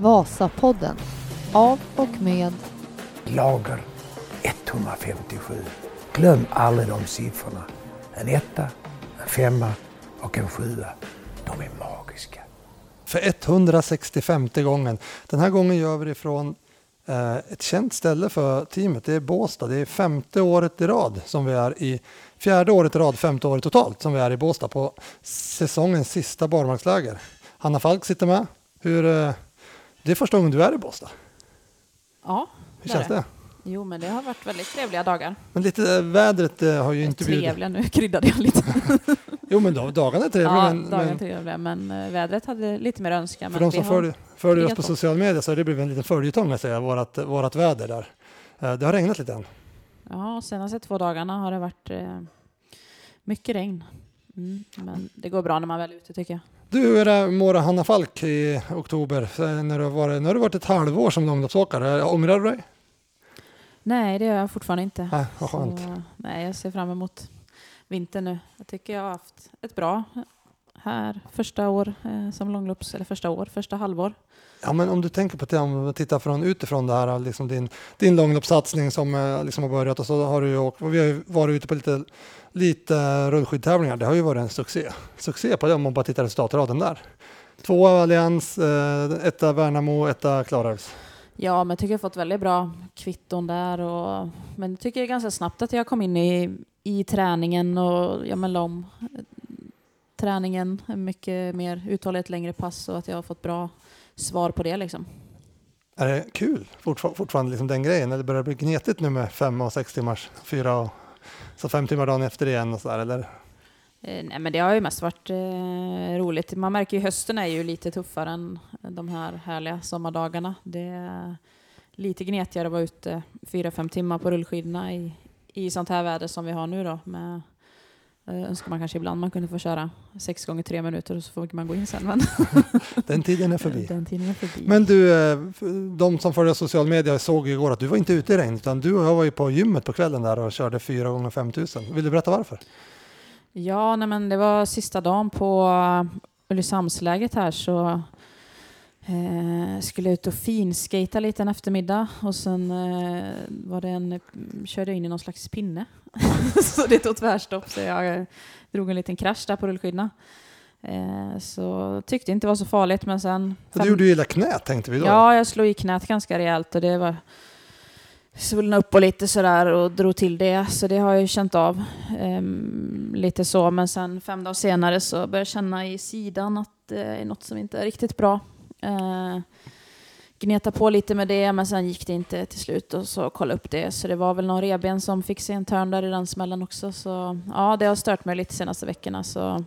Vasapodden av och med Lager 157. Glöm aldrig de siffrorna. En etta, en femma och en sjua. De är magiska. För 165 gången. Den här gången gör vi det från eh, ett känt ställe för teamet. Det är Båstad. Det är femte året i rad som vi är i fjärde året i rad, femte året totalt som vi är i Båstad på säsongens sista barmarksläger. Hanna Falk sitter med. Hur, eh, det är första gången du är i Båstad. Ja, Hur känns det? Jo, men det har varit väldigt trevliga dagar. Men lite eh, vädret eh, har ju inte bjudit. Trevliga, nu kryddade jag lite. Jo men dag- dagarna är trevliga. ja, men, dagarna är trevliga, men eh, vädret hade lite mer önskan. för men de som följer, följer oss på sociala medier så har det blivit en liten följetong att säga, vårat, vårat väder där. Eh, Det har regnat lite än. Ja, senaste två dagarna har det varit mycket regn. Mm, men det går bra när man väl är ute tycker jag. Du, hur är mår Hanna Falk i oktober? Eh, När du har varit, nu har du varit ett halvår som långloppsåkare. Ångrar du dig? Nej, det gör jag fortfarande inte. Nej, vad skönt. Så, nej, jag ser fram emot vintern nu. Jag tycker jag har haft ett bra här första år eh, som långlopps, eller första år, första halvår. Ja, men om du tänker på det, om du tittar från utifrån det här, liksom din, din långloppssatsning som eh, liksom har börjat och så har du ju åkt, och vi har ju varit ute på lite, lite rullskidtävlingar. Det har ju varit en succé. Succé på det om man bara tittar resultatraden där. Två Allians, eh, etta Värnamo, etta Klarälvs. Ja, men jag tycker jag fått väldigt bra kvitton där. Och, men jag tycker ganska snabbt att jag kom in i, i träningen och ja, men la om träningen. Mycket mer uthållighet, längre pass och att jag har fått bra svar på det. Liksom. Är det kul fortfar- fortfarande liksom den grejen? Eller börjar det bli gnetigt nu med fem och sex timmars, fyra och så fem timmar dagen efter igen och så där, eller? Eh, nej, men det har ju mest varit eh, roligt. Man märker ju hösten är ju lite tuffare än de här härliga sommardagarna. Det är lite gnetigare att vara ute fyra, fem timmar på rullskidorna i, i sånt här väder som vi har nu då. Med, önskar man kanske ibland man kunde få köra sex gånger tre minuter och så får man gå in sen. Men Den tiden är förbi. den tiden är förbi. Men du, eh, de som följer sociala medier såg igår att du var inte ute i regn utan du och jag var ju på gymmet på kvällen där och körde fyra gånger 5000. Vill du berätta varför? Ja, nej, men det var sista dagen på Ulricehamnsläget här så eh, skulle ut och finskata lite en eftermiddag och sen eh, var det en, körde jag in i någon slags pinne. så det tog tvärstopp så jag eh, drog en liten krasch där på rullskidorna. Eh, så tyckte inte det var så farligt men sen... Du gjorde ju illa knät tänkte vi då. Ja, jag slog i knät ganska rejält och det var svullna upp och lite sådär och drog till det. Så det har jag ju känt av ehm, lite så. Men sen fem dagar senare så började jag känna i sidan att det är något som inte är riktigt bra. Eh, gneta på lite med det men sen gick det inte till slut och så kolla upp det. Så det var väl någon reben som fick sig en törn där i den smällen också. Så ja, det har stört mig lite de senaste veckorna. Så, eh,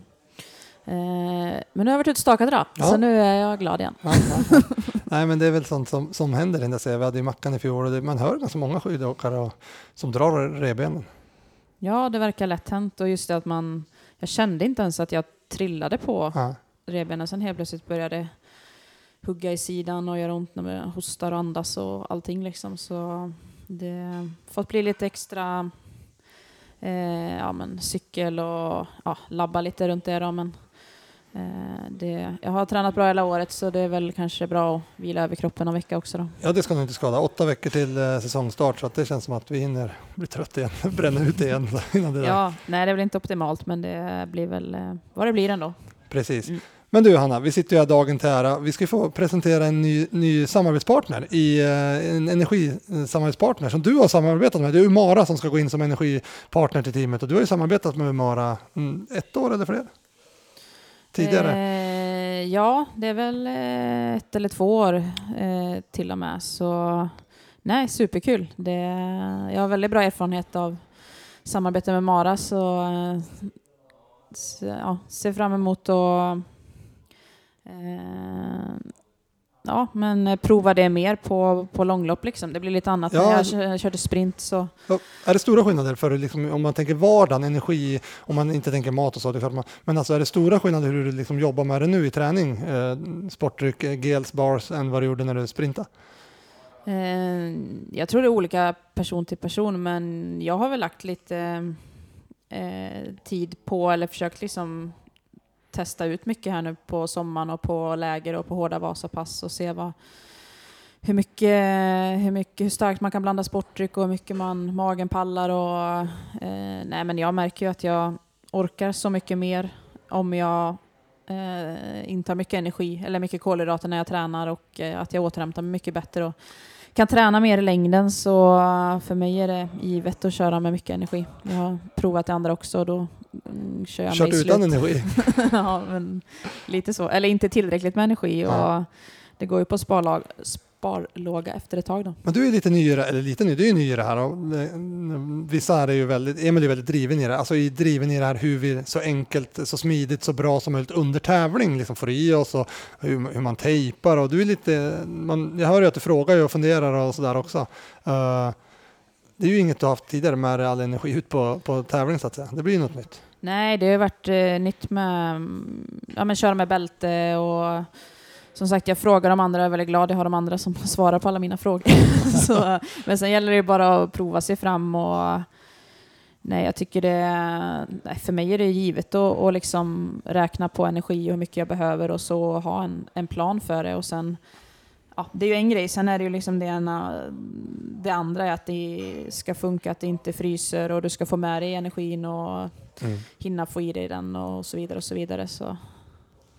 men nu har jag varit ute och stakat idag, Ja. så nu är jag glad igen. Ja, ja, ja. Nej men det är väl sånt som, som händer där serien. Vi hade ju Mackan i fjol och det, man hör ganska många skidåkare som drar revbenen. Ja, det verkar lätt hänt och just det att man... Jag kände inte ens att jag trillade på Ja. revbenen. Sen helt plötsligt började hugga i sidan och göra ont när man hostar och andas och allting liksom. Så det har fått bli lite extra eh, ja, men cykel och ja, labba lite runt det då. Men eh, det, jag har tränat bra hela året så det är väl kanske bra att vila över kroppen en vecka också då. ja det ska nog inte skada. Åtta veckor till eh, säsongstart så att det känns som att vi hinner bli trött igen, bränna ut igen innan det där. Ja, nej det är väl inte optimalt men det blir väl eh, vad det blir ändå. Precis. Mm. Men du Hanna, vi sitter ju här dagen till ära. Vi ska få presentera en ny, ny samarbetspartner i eh, en energisamarbetspartner som du har samarbetat med. Det är Umara som ska gå in som energipartner till teamet och du har ju samarbetat med Umara mm, ett år eller fler tidigare. Eh, ja, det är väl eh, ett eller två år eh, till och med. Så nej, superkul. Det, jag har väldigt bra erfarenhet av samarbete med Mara så, eh, så ja, ser fram emot att ja, men eh, prova det mer på, på långlopp liksom. Det blir lite annat. Ja. När jag kö- körde sprint så Ja, Är det stora skillnader för liksom, om man tänker vardagen, energi, om man inte tänker mat och så? Det man, men alltså är det stora skillnader hur du liksom jobbar med det nu i träning? Eh, sportdryck, eh, gels, bars än vad du gjorde när du sprintade? Eh, jag tror det är olika person till person, men jag har väl lagt lite eh, tid på, eller försökt liksom testa ut mycket här nu på sommaren och på läger och på hårda Vasapass och se vad, hur, mycket, hur, mycket, hur starkt man kan blanda sportdryck och hur mycket man, magen pallar. Och, eh, nej, men jag märker ju att jag orkar så mycket mer om jag eh, intar mycket energi eller mycket kolhydrater när jag tränar och eh, att jag återhämtar mig mycket bättre. Och, kan träna mer i längden så eh, för mig är det givet att köra med mycket energi. Jag har provat det andra också och då kör jag Kört mig utan slut. energi? ja, men lite så. Eller inte tillräckligt med energi och Ja. det går ju på sparlag, sparlåga efter ett tag då. Men du är lite nyare, eller lite ny, du är ny i det här. Och, eh, vissa är ju väldigt, Emil är väldigt driven i det, alltså i driven i det här hur vi så enkelt, så smidigt, så bra som möjligt under tävling liksom får i oss och hur, hur man tejpar och du är lite, man, jag hör ju att du frågar och funderar och sådär också. Eh, det är ju inget du har haft tidigare med all energi ut på, på tävling så att säga. Det blir ju något nytt. Nej, det har varit eh, nytt med att ja, men köra med bälte och som sagt, jag frågar de andra, jag är väldigt glad jag har de andra som svarar på alla mina frågor. så, men sen gäller det bara att prova sig fram och nej, jag tycker det, nej, för mig är det givet att, att liksom räkna på energi och hur mycket jag behöver och så ha en, en plan för det och sen Ja, det är ju en grej, sen är det ju liksom det, ena, det andra är att det ska funka, att det inte fryser och du ska få med dig energin och hinna få i dig den och så vidare och så vidare. Så.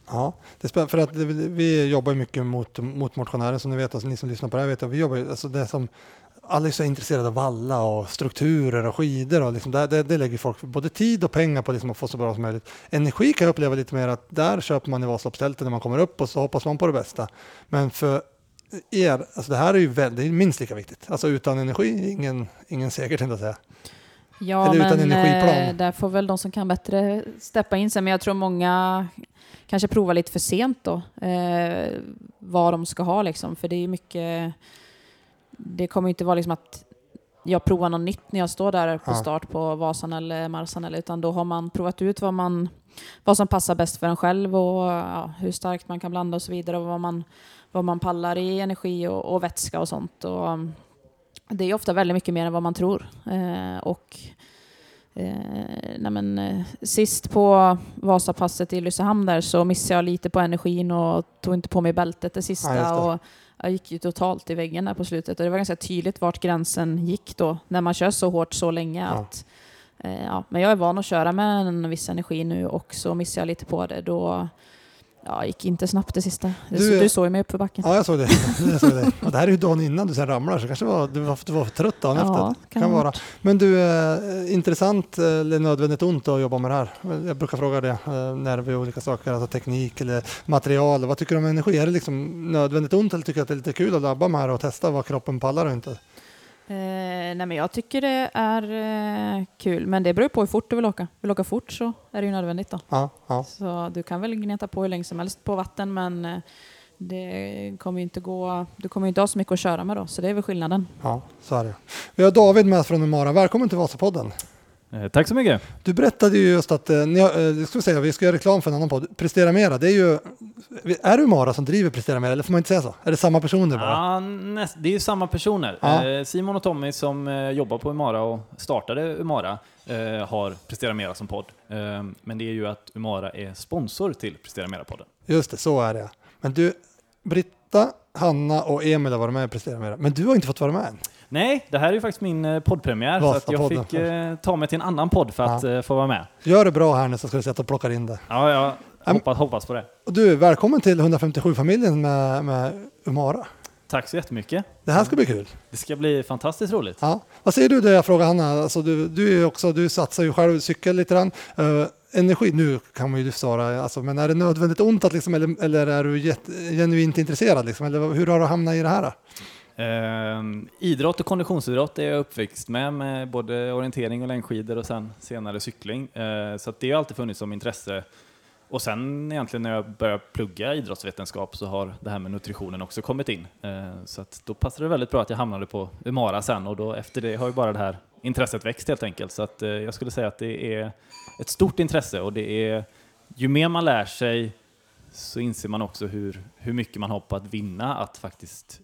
Ja, det är spännande för att vi jobbar mycket mot, mot motionärer som ni vet, alltså ni som lyssnar på det här vet att vi jobbar alltså det som alla är så intresserade av valla och strukturer och skidor och liksom det, det, det lägger folk både tid och pengar på liksom att få så bra som möjligt. Energi kan jag uppleva lite mer att där köper man i Vasaloppstältet när man kommer upp och så hoppas man på det bästa. Men för er, alltså det här är ju väldigt, minst lika viktigt. Alltså utan energi, ingen, ingen seger tänkte jag säga. Ja, Eller utan men energiplan. eh, där får väl de som kan bättre steppa in sig. Men jag tror många kanske provar lite för sent då, eh, vad de ska ha liksom. För det är mycket, det kommer ju inte vara liksom att jag provar något nytt när jag står där på start på Vasan eller Marsan, eller, utan då har man provat ut vad, man, vad som passar bäst för en själv och ja, hur starkt man kan blanda och så vidare och vad man, vad man pallar i energi och, och vätska och sånt. Och, um, det är ofta väldigt mycket mer än vad man tror. Eh, och eh, nej men, eh, sist på Vasapasset i Ulricehamn där så missade jag lite på energin och tog inte på mig bältet det sista. Ja, det. och jag gick ju totalt i väggen där på slutet och det var ganska tydligt vart gränsen gick då när man kör så hårt så länge. Ja. Att, eh, ja, men jag är van att köra med en viss energi nu och så missade jag lite på det. Då ja, gick inte snabbt det sista. Du Du, såg mig upp för backen. Ja, jag såg det. Jag såg det. Och det här är ju dagen innan du sen ramlar, så kanske var, du, var, du var för trött dagen Ja, efter. kan Kan vara. Men du, eh, intressant eller nödvändigt ont att jobba med det här? Jag brukar fråga det, eh, nerver och olika saker, alltså teknik eller material. Vad tycker du om energi? Är det liksom nödvändigt ont eller tycker du att det är lite kul att labba med det här och testa vad kroppen pallar och inte? Eh, nej men jag tycker det är eh, kul, men det beror på hur fort du vill åka. Vill du åka fort så är det ju nödvändigt då. Ja, ja. Så du kan väl gneta på hur länge som helst på vatten, men eh, det kommer ju inte gå, du kommer ju inte ha så mycket att köra med då, så det är väl skillnaden. ja, så är det. Vi har David med oss från Umara. Välkommen till Vasapodden. Eh, Tack så mycket. Du berättade ju just att, eh, ni, eh, ska vi säga, vi ska göra reklam för en annan podd, Prestera Mera. Det är ju, är det Umara som driver Prestera Mera eller får man inte säga så? Är det samma personer bara? Ja, näst, det är ju samma personer. Ja. Eh, Simon och Tommy som eh, jobbar på Umara och startade Umara har Prestera Mera som podd. Men det är ju att Umara är sponsor till Prestera Mera-podden. Just det, så är det. Men du, Britta, Hanna och Emil har varit med i Prestera Mera. Men du har inte fått vara med än. Nej, det här är ju faktiskt min eh, poddpremiär så att jag Vasapodden. fick eh, ta mig till en annan podd för att eh, få vara med. Gör det bra här nu så ska du se att du plockar in det. Ja, jag hoppas, hoppas på det. Och du, välkommen till 157-familjen med, med Umara. Tack så jättemycket. Det här ska bli kul. Det ska bli fantastiskt roligt. Ja. Vad säger du då jag frågar Hanna? Alltså du, du, är också, du satsar ju själv cykel lite grann. Eh, energi, nu kan man ju svara, alltså, men är det nödvändigt ont att liksom, eller, eller är du jätte, genuint intresserad? Liksom, eller hur har du hamnat i det här? Då? Ehm, idrott och konditionsidrott är jag uppväxt med, med både orientering och längdskidor och sen senare cykling. Eh, så att det har alltid funnits som intresse. Och sen egentligen när jag började plugga idrottsvetenskap så har det här med nutritionen också kommit in. Eh, så att då passade det väldigt bra att jag hamnade på Umara sen och då efter det har ju bara det här intresset växt helt enkelt. Så att eh, jag skulle säga att det är ett stort intresse och det är ju mer man lär sig så inser man också hur, hur mycket man har på att vinna att faktiskt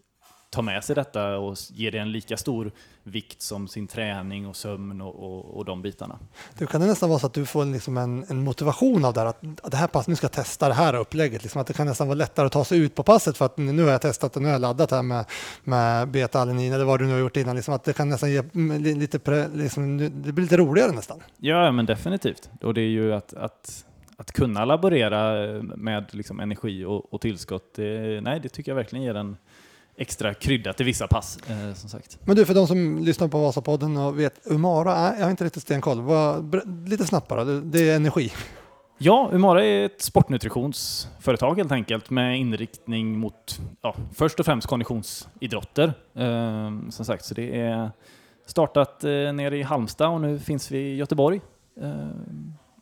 tar med sig detta och ger det en lika stor vikt som sin träning och sömn och, och, och de bitarna. Det kan det nästan vara så att du får liksom en, en motivation av det här, att, att det här passet, nu ska jag testa det här upplägget. Liksom att det kan nästan vara lättare att ta sig ut på passet för att nu har jag testat och nu har jag laddat här med, med beta-alanin eller vad du nu har gjort innan. Liksom att det kan nästan ge lite, pre, liksom, det blir lite roligare nästan. Ja, men definitivt. Och det är ju att, att att kunna laborera med liksom energi och, och tillskott, det, nej, det tycker jag verkligen ger en, extra krydda till vissa pass. Eh, som sagt. Men du, för de som lyssnar på Vasapodden och vet Umara, jag har inte riktigt stenkoll. Vad, lite snabbt bara, det är energi. Ja, Umara är ett sportnutritionsföretag helt enkelt med inriktning mot ja, först och främst konditionsidrotter. Eh, som sagt, så det är startat eh, nere i Halmstad och nu finns vi i Göteborg. Eh,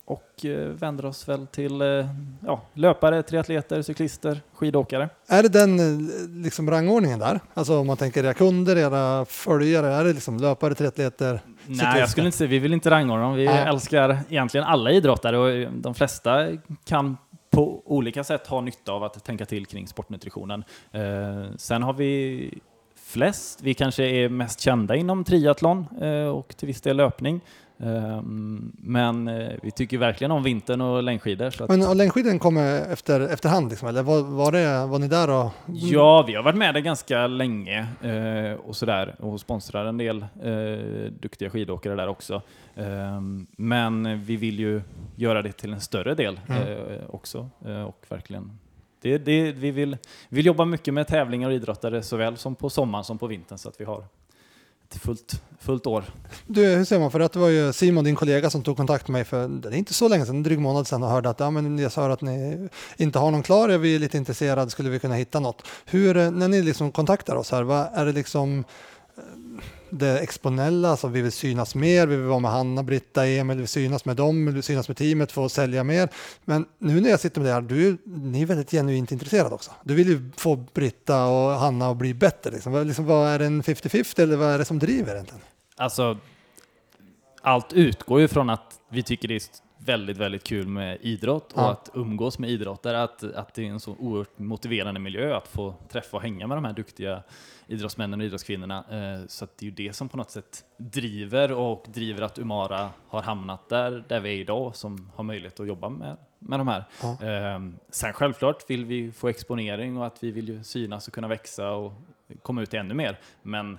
och eh, vänder oss väl till eh, ja, löpare, triatleter, cyklister, skidåkare. Är det den eh, liksom rangordningen där? Alltså om man tänker era kunder, era följare, är det liksom löpare, triatleter, cyklister? Nej, jag skulle inte säga, vi vill inte rangordna dem. Vi Nej. älskar egentligen alla idrottare och de flesta kan på olika sätt ha nytta av att tänka till kring sportnutritionen. sen har vi flest, vi kanske är mest kända inom triathlon och till viss del löpning. Ehm, men eh, vi tycker verkligen om vintern och längdskidor. Så att... Men och längdskidor kommer efter, efterhand, liksom, eller var, var, det, var ni där och... Ja, vi har varit med där ganska länge eh, och sådär och sponsrar en del eh, duktiga skidåkare där också. Eh, men vi vill ju göra det till en större del mm. Också och verkligen det, det, vi vill, vill jobba mycket med tävlingar och idrottare såväl som på sommaren som på vintern så att vi har ett fullt, fullt år. Du, hur ser man? För att det var ju Simon, din kollega, som tog kontakt med mig för det är inte så länge sedan, en dryg månad sedan och hörde att ja, men jag sa att ni inte har någon klar, är vi lite intresserade, skulle vi kunna hitta något? Hur, eh, när ni liksom kontaktar oss här, vad är det liksom det exponella, alltså vi vill synas mer, vi vill vara med Hanna, Britta, Emil, vi vill synas med dem, vi vill synas med teamet, få sälja mer. Men nu när jag sitter med det här, du, ni är väldigt genuint intresserade också. Du vill ju få Britta och Hanna att bli bättre. Liksom. Liksom, vad är det en 50-50 eller vad är det som driver egentligen? Alltså, allt utgår ju från att vi tycker det är väldigt, väldigt kul med idrott och ja. att umgås med idrottare, att, att det är en så oerhört motiverande miljö att få träffa och hänga med de här duktiga idrottsmännen och idrottskvinnorna. Eh, så det är ju det som på något sätt driver och driver att Umara har hamnat där, där vi är idag, som har möjlighet att jobba med, med de här. Ja. Ehm, sen självklart vill vi få exponering och att vi vill ju synas och kunna växa och komma ut ännu mer. Men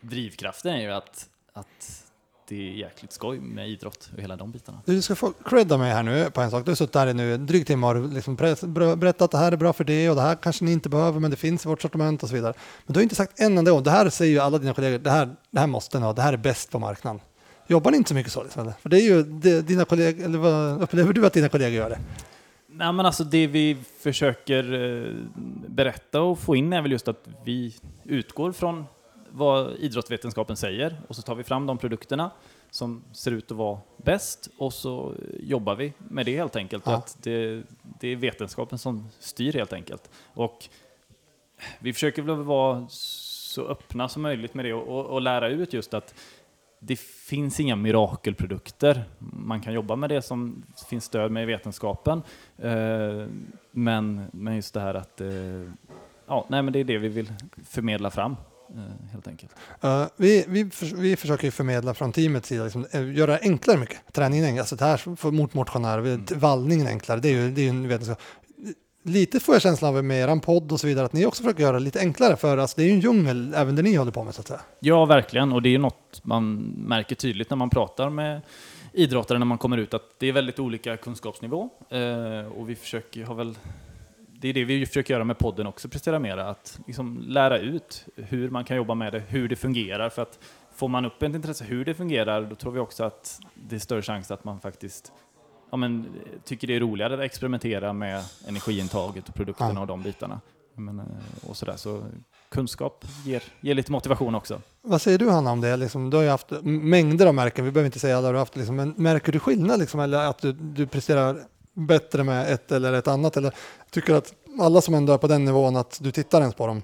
drivkraften är ju att, att är jäkligt skoj med idrott och hela de bitarna. Du ska få credda mig här nu på en sak. Du har suttit här nu en dryg timme och liksom berättat att det här är bra för det och det här kanske ni inte behöver men det finns i vårt sortiment och så vidare. Men du har inte sagt en enda gång, det här säger ju alla dina kollegor, det här, det här måste ni ha, det här är bäst på marknaden. Jobbar ni inte så mycket så? Liksom, för det är ju det, dina kollegor, eller vad upplever du att dina kollegor gör det? Nej, men alltså det vi försöker eh, berätta och få in är väl just att vi utgår från vad idrottsvetenskapen säger och så tar vi fram de produkterna som ser ut att vara bäst och så jobbar vi med det helt enkelt. Ja. Att det, det, är vetenskapen som styr helt enkelt. Och vi försöker väl vara så öppna som möjligt med det och, och, och lära ut just att det finns inga mirakelprodukter. Man kan jobba med det som finns stöd med i vetenskapen. Eh, men, men just det här att eh, ja, nej, men det är det vi vill förmedla fram. Eh, helt enkelt. Uh, vi, vi, vi försöker förmedla från teamets sida, liksom, eh, göra det enklare mycket. Träningen, alltså det här för, mot motionärer, mm. vallningen enklare, det är ju, det är ju en vetenskap. Lite får jag känslan av med er podd och så vidare att ni också försöker göra det lite enklare för alltså, det är ju en djungel även det ni håller på med så att säga. Ja, verkligen, och det är ju något man märker tydligt när man pratar med idrottare när man kommer ut att det är väldigt olika kunskapsnivå eh, och vi försöker ha väl det är det vi försöker göra med podden också, prestera mera, att liksom lära ut hur man kan jobba med det, hur det fungerar. För att får man upp ett intresse hur det fungerar, då tror vi också att det är större chans att man faktiskt ja, men, tycker det är roligare att experimentera med energiintaget och produkterna ja. och de bitarna. Men, eh, och sådär. Så kunskap ger, ger lite motivation också. Vad säger du Hanna om det? Liksom, du har ju haft mängder av märken, vi behöver inte säga alla du har haft, liksom, men märker du skillnad liksom, eller att du, du presterar bättre med ett eller ett annat? Eller tycker att alla som ändå är på den nivån att du tittar ens på dem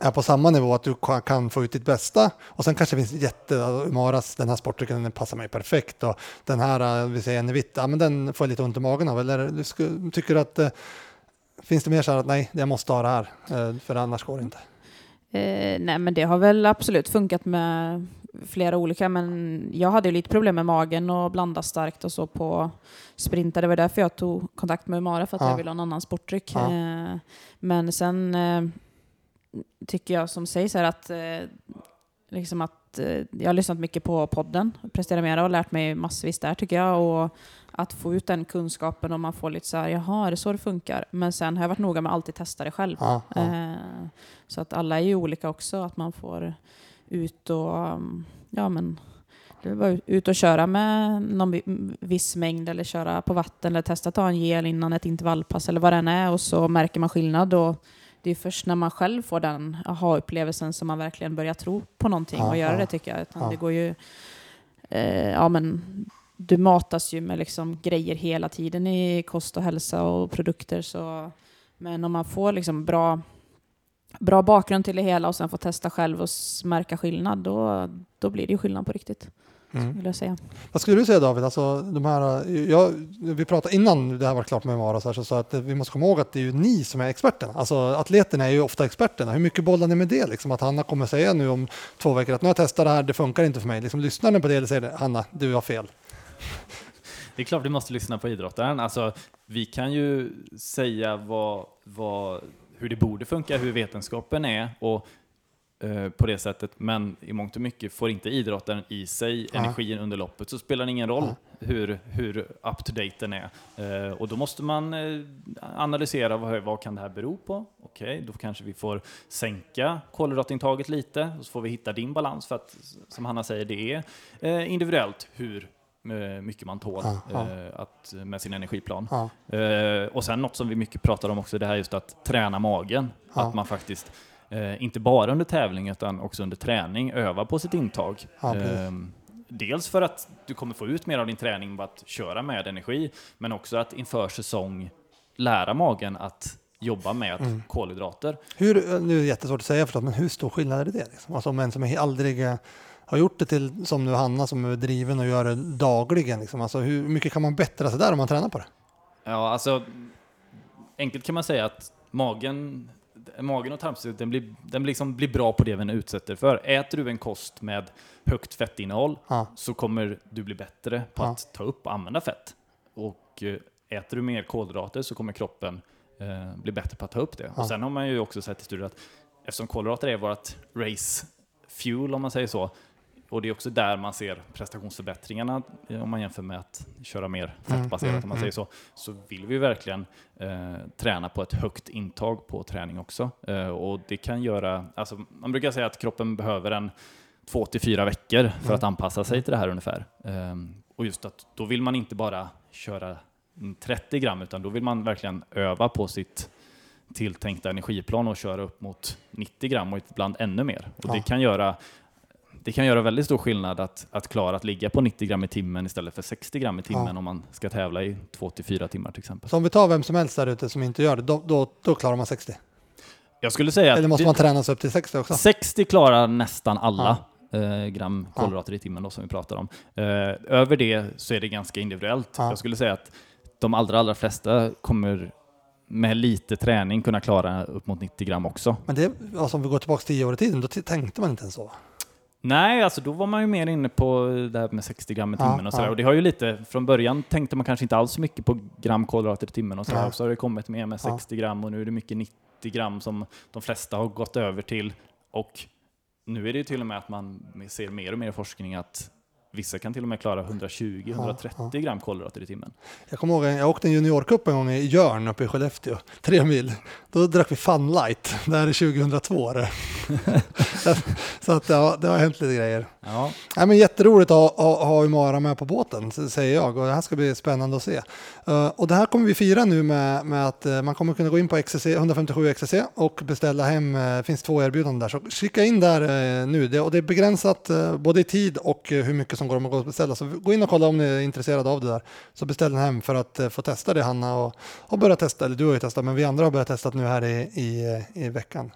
är på samma nivå att du kan få ut ditt bästa och sen kanske det finns jätte, Maras, den här sportdrycken den passar mig perfekt och den här, eh, vi säger en vitt, ja men den får jag lite ont i magen av eller du sku, tycker att eh, finns det mer så här att nej, jag måste ha det här eh, för annars går det inte? Eh, nej, men det har väl absolut funkat med flera olika, men jag hade ju lite problem med magen och blanda starkt och så på sprintar. Det var därför jag tog kontakt med Umara, för att Ja. jag ville ha en annan sportdryck. Ja. Eh, men sen eh, tycker jag som sägs här att, eh, liksom att jag har lyssnat mycket på podden, Prestera Mera, och lärt mig massvis där tycker jag. Och att få ut den kunskapen och man får lite så här, jaha, är det så det funkar? Men sen har jag varit noga med att alltid testa det själv. Ja, Så att alla är ju olika också, att man får ut och um, ja men bara ut och köra med någon vi- viss mängd eller köra på vatten eller testa ta en gel innan ett intervallpass eller vad det än är och så märker man skillnad och det är först när man själv får den aha-upplevelsen som man verkligen börjar tro på någonting Ja, och göra ja. det tycker jag. Utan Ja. det går ju, eh, ja men du matas ju med liksom grejer hela tiden i kost och hälsa och produkter så men om man får liksom bra bra bakgrund till det hela och sen får testa själv och märka skillnad, då, då blir det ju skillnad på riktigt, Mm. vill jag säga. Vad skulle du säga David? Alltså, de här, jag, vi pratade innan det här var klart med Mara så, här, så jag att vi måste komma ihåg att det är ju ni som är experterna. Alltså atleterna är ju ofta experterna. Hur mycket bollar ni med det? Liksom, att Hanna kommer säga nu om två veckor att nu har jag testat det här, det funkar inte för mig. Liksom, lyssnar ni på det eller säger det, Hanna, du har fel? Det är klart vi måste lyssna på idrottaren. Alltså, vi kan ju säga vad, vad, hur det borde funka, hur vetenskapen är och eh, på det sättet. Men i mångt och mycket får inte idrottaren i sig Ja. energin under loppet så spelar det ingen roll Ja. hur, hur up to date den är. Eh, och då måste man eh, analysera vad, vad kan det här bero på? Okej, då kanske vi får sänka kolhydratintaget lite och så får vi hitta din balans för att som Hanna säger, det är eh, individuellt hur mycket man tål Ja, ja. eh, att, med sin energiplan. Ja, Eh, och sen något som vi mycket pratar om också, det här just att träna magen. Att man faktiskt, eh, inte bara under tävling utan också under träning, övar på sitt intag. Ja, precis. Eh, dels för att du kommer få ut mer av din träning med att köra med energi, men också att inför säsong lära magen att jobba med Mm. kolhydrater. hur, nu är det jättesvårt att säga förstås, men hur stor skillnad är det? Liksom? Alltså om en som är aldrig eh, har gjort det till, som nu Hanna som är driven och gör det dagligen. Liksom. Alltså hur mycket kan man bättra sig där om man tränar på det? Ja, alltså enkelt kan man säga att magen, magen och tarmsystemet den blir, den liksom blir bra på det den utsätter för. Äter du en kost med högt fettinnehåll Ja, så kommer du bli bättre på Ja. att ta upp och använda fett. Och eh, äter du mer kolhydrater så kommer kroppen eh, bli bättre på att ta upp det. Ja. Och sen har man ju också sett i studier att eftersom kolhydrater är vårt race fuel om man säger så, och det är också där man ser prestationsförbättringarna eh, om man jämför med att köra mer fettbaserat mm, om man mm. säger så, så vill vi verkligen eh, träna på ett högt intag på träning också. Eh, och det kan göra, alltså man brukar säga att kroppen behöver en två till fyra veckor för Mm. att anpassa sig till det här ungefär. Ehm, och just att då vill man inte bara köra mm, 30 gram utan då vill man verkligen öva på sitt tilltänkta energiplan och köra upp mot 90 gram och ibland ännu mer. Och det Ja. kan göra det kan göra väldigt stor skillnad att, att klara att ligga på 90 gram i timmen istället för 60 gram i timmen Ja. om man ska tävla i 2 till 4 timmar till exempel. så om vi tar vem som helst där ute som inte gör det, då, då, då klarar man 60. Jag skulle säga Eller måste det- man träna sig upp till 60 också? 60 klarar nästan alla eh, gram kolhydrater i timmen då, som vi pratar om. Eh, över det så är det ganska individuellt. Ja. Jag skulle säga att de allra, allra flesta kommer med lite träning kunna klara upp mot 90 gram också. Men det, alltså om vi går tillbaka 10 år i tiden, då tänkte man inte ens så. Nej, alltså då var man ju mer inne på det här med 60 gram i Ja, timmen och sådär. ja. Och det har ju lite, från början tänkte man kanske inte alls så mycket på gram kolhydrater i timmen och sådär. Ja. Så har det kommit mer med Ja. 60 gram och nu är det mycket 90 gram som de flesta har gått över till. Och nu är det ju till och med att man ser mer och mer forskning att vissa kan till och med klara 120-130 Ja, gram kolhydrater i timmen. Jag kommer ihåg, jag åkte en juniorcup en gång i Jörn uppe i Skellefteå, tre mil. Då drack vi Fun Light. Det här är 2002 det. Så att ja, det har hänt lite grejer. Ja, Nej, men jätteroligt att ha, ha, Umara med på båten, säger jag. Och det här ska bli spännande att se. Eh, och det här kommer vi fira nu med, med att eh, man kommer kunna gå in på XCC, 157 XCC och beställa hem. eh, Det finns två erbjudanden där, så kika in där nu. Det, och det är begränsat både i tid och hur mycket som går att beställa. Så gå in och kolla om ni är intresserade av det där. Så beställ den hem för att eh, få testa det, Hanna. Och, och börja testa, eller du har ju testat, men vi andra har börjat testa nu här i, i, eh, i veckan.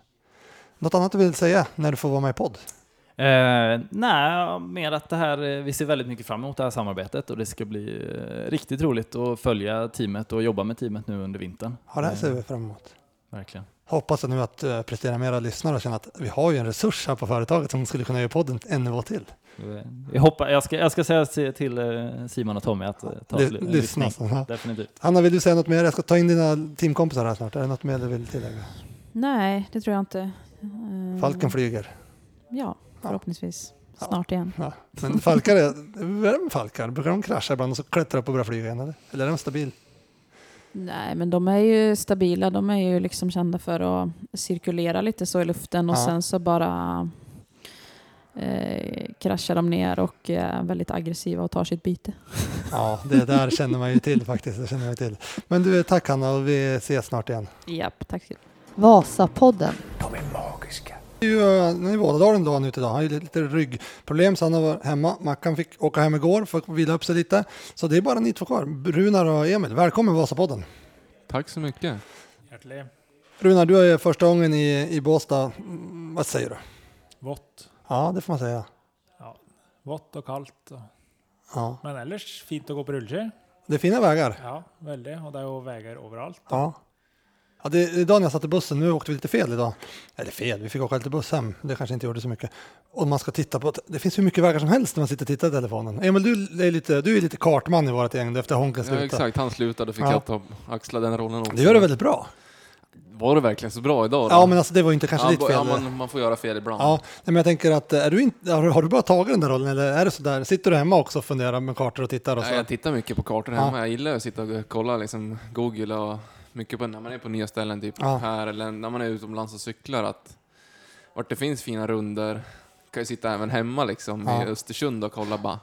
Något annat du vill säga när du får vara med i podd? Eh, nej, mer att det här, eh, vi ser väldigt mycket fram emot det här samarbetet och det ska bli eh, riktigt roligt att följa teamet och jobba med teamet nu under vintern. Ja, det här ser Eh, vi fram emot. Verkligen. hoppas nu att uh, prestera mera lyssnare och känna att vi har ju en resurs här på företaget som skulle kunna göra podden en nivå till. Jag, hoppas, jag, ska, jag ska säga till eh, Simon och Tommy att eh, ta L- en lyssna, lyssning. så, ja. Definitivt. Hanna, vill du säga något mer? Jag ska ta in dina teamkompisar här snart. Är det något mer du vill tillägga? Nej, det tror jag inte. Eh, Falken flyger. Ja, förhoppningsvis. Ja. Snart igen. Ja. Men falkar, är, falkar? Brukar de krascha ibland och så klättra upp och börja flyga igen? Eller, eller är de stabil? Nej, men de är ju stabila. De är ju liksom kända för att cirkulera lite så i luften och Ja. sen så bara eh, kraschar de ner och är väldigt aggressiva och tar sitt byte. Ja, det där känner man ju till faktiskt. Det känner man ju till. Men du, tack Hanna och vi ses snart igen. Japp, tack. Vasapodden. De är magiska. Det är ju eh, Vålådalen dagen ute idag. Han har ju lite ryggproblem så han har varit hemma. Mackan fick åka hem igår för att vila upp sig lite. Så det är bara ni två kvar. Runar och Emil, välkommen Vasapodden. Tack så mycket. Hjärtlig. Runar, du är första gången i, i Båstad. Mm, Vad säger du? Vått. Ja, det får man säga. Vått och kallt. Och, Ja. men ellers fint å gå på rulleski. Det är fina vägar. Ja, veldig. Og det er jo veier overalt. Ja. Ja, det är idag när jag satt i bussen, nu åkte vi lite fel idag. Eller fel, vi fick åka lite buss hem. Det kanske inte gjorde så mycket. Och man ska titta på, det finns hur mycket vägar som helst när man sitter och tittar i telefonen. Emil, du är lite, du är lite kartman i vårt gäng efter Honken Ja, slutade. exakt, han slutade fick Ja. jag ta, axla den rollen också. Det gör du väldigt bra. Var det verkligen så bra idag då? Ja, men alltså det var ju inte kanske ja, ditt fel. Ja, man, man får göra fel ibland. Ja, men jag tänker att är du inte, har, du- bara tagit den där rollen eller är det så där? Sitter du hemma också och funderar med kartor och tittar och så? Ja, jag tittar mycket på kartor Ja. hemma. Jag gillar att sitta och kolla liksom Google och mycket på när man är på nya ställen, typ Ja. här eller när man är utomlands och cyklar. Att vart det finns fina runder kan jag sitta även hemma liksom Ja. i Östersund och kolla bara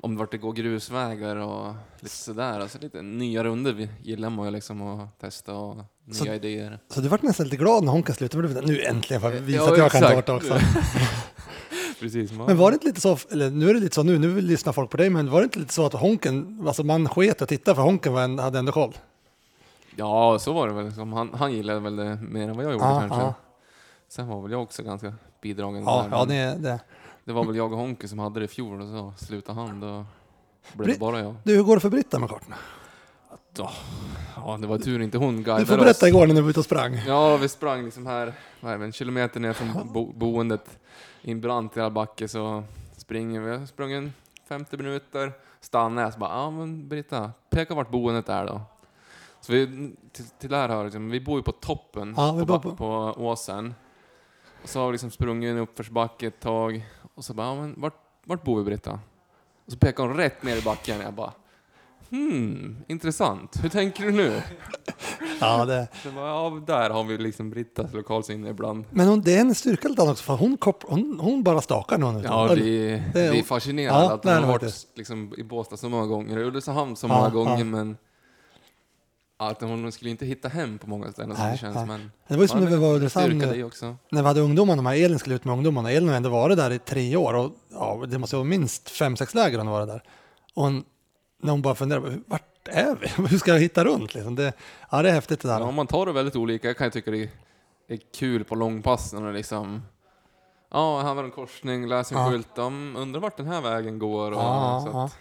om vart det går grusvägar och lite sådär. Alltså lite nya runder gillar man ju liksom att testa och nya Så- idéer. Så du vart nästan lite glad när Honken slutade? Men Nu äntligen får jag visa Ja, att jag kan exakt. karta också. Precis. Men var det inte lite så, eller nu är det lite så nu, nu vill lyssna folk på dig, men var det inte lite så att Honken, alltså man sket och tittade för Honken var en, hade ändå koll? Ja, så var det väl. Liksom. Han, han gillade väl det mer än vad jag gjorde Ja, kanske. ja. Sen var väl jag också ganska bidragande Ja, där. ja men det, det. Det var väl jag och Honke som hade det i fjol och så slutade han. Då blev det bara jag. Du, hur går det för Britta med kartorna? Ja, det var tur inte hon Du guidade får berätta oss. igår när ni var ute och sprang. Ja, vi sprang liksom här, vad är det, en kilometer ner från bo boendet i en brant jävla backe så springer vi. Jag sprang en 50 minuter, stannade jag så bara, ja men Britta, peka vart boendet är då. Så vi, till, till det här hör liksom, vi bor ju på toppen Ja, på, på- på åsen. Och så har vi liksom sprungit en uppförsbacke ett tag och så bara, ja men vart, vart bor vi Britta? Och så pekar hon rätt ner i backen jag bara, hmm, intressant, hur tänker du nu? Ja, det. Så bara, ja, där har vi liksom Brittas lokalsinne ibland. Men hon, det är en styrka lite också, för hon, kop, hon, hon bara stakar någon. Ja, Eller- vi, det är- fascinerade Ja, att det hon det har varit liksom, i Båstad så många gånger, i Ulricehamn så många ja. gånger, men att hon skulle inte hitta hem på många ställen Nej, det känns. nej. Men Det var ju som när vi var Ulricehamn, när vi hade ungdomarna, med Elin skulle ut med ungdomarna. Elin har ändå varit där i tre år och ja, det måste vara minst fem, sex läger hon har varit där. Och hon, när hon bara funderar, vart är vi? Hur ska jag hitta runt? Liksom? Det, ja, det är häftigt det där. Ja, man tar det väldigt olika. Jag kan ju tycka det är kul på långpassen och liksom Ja, här var en korsning, läs en Ja. skylt. De undrar vart den här vägen går. Och, Ja, så att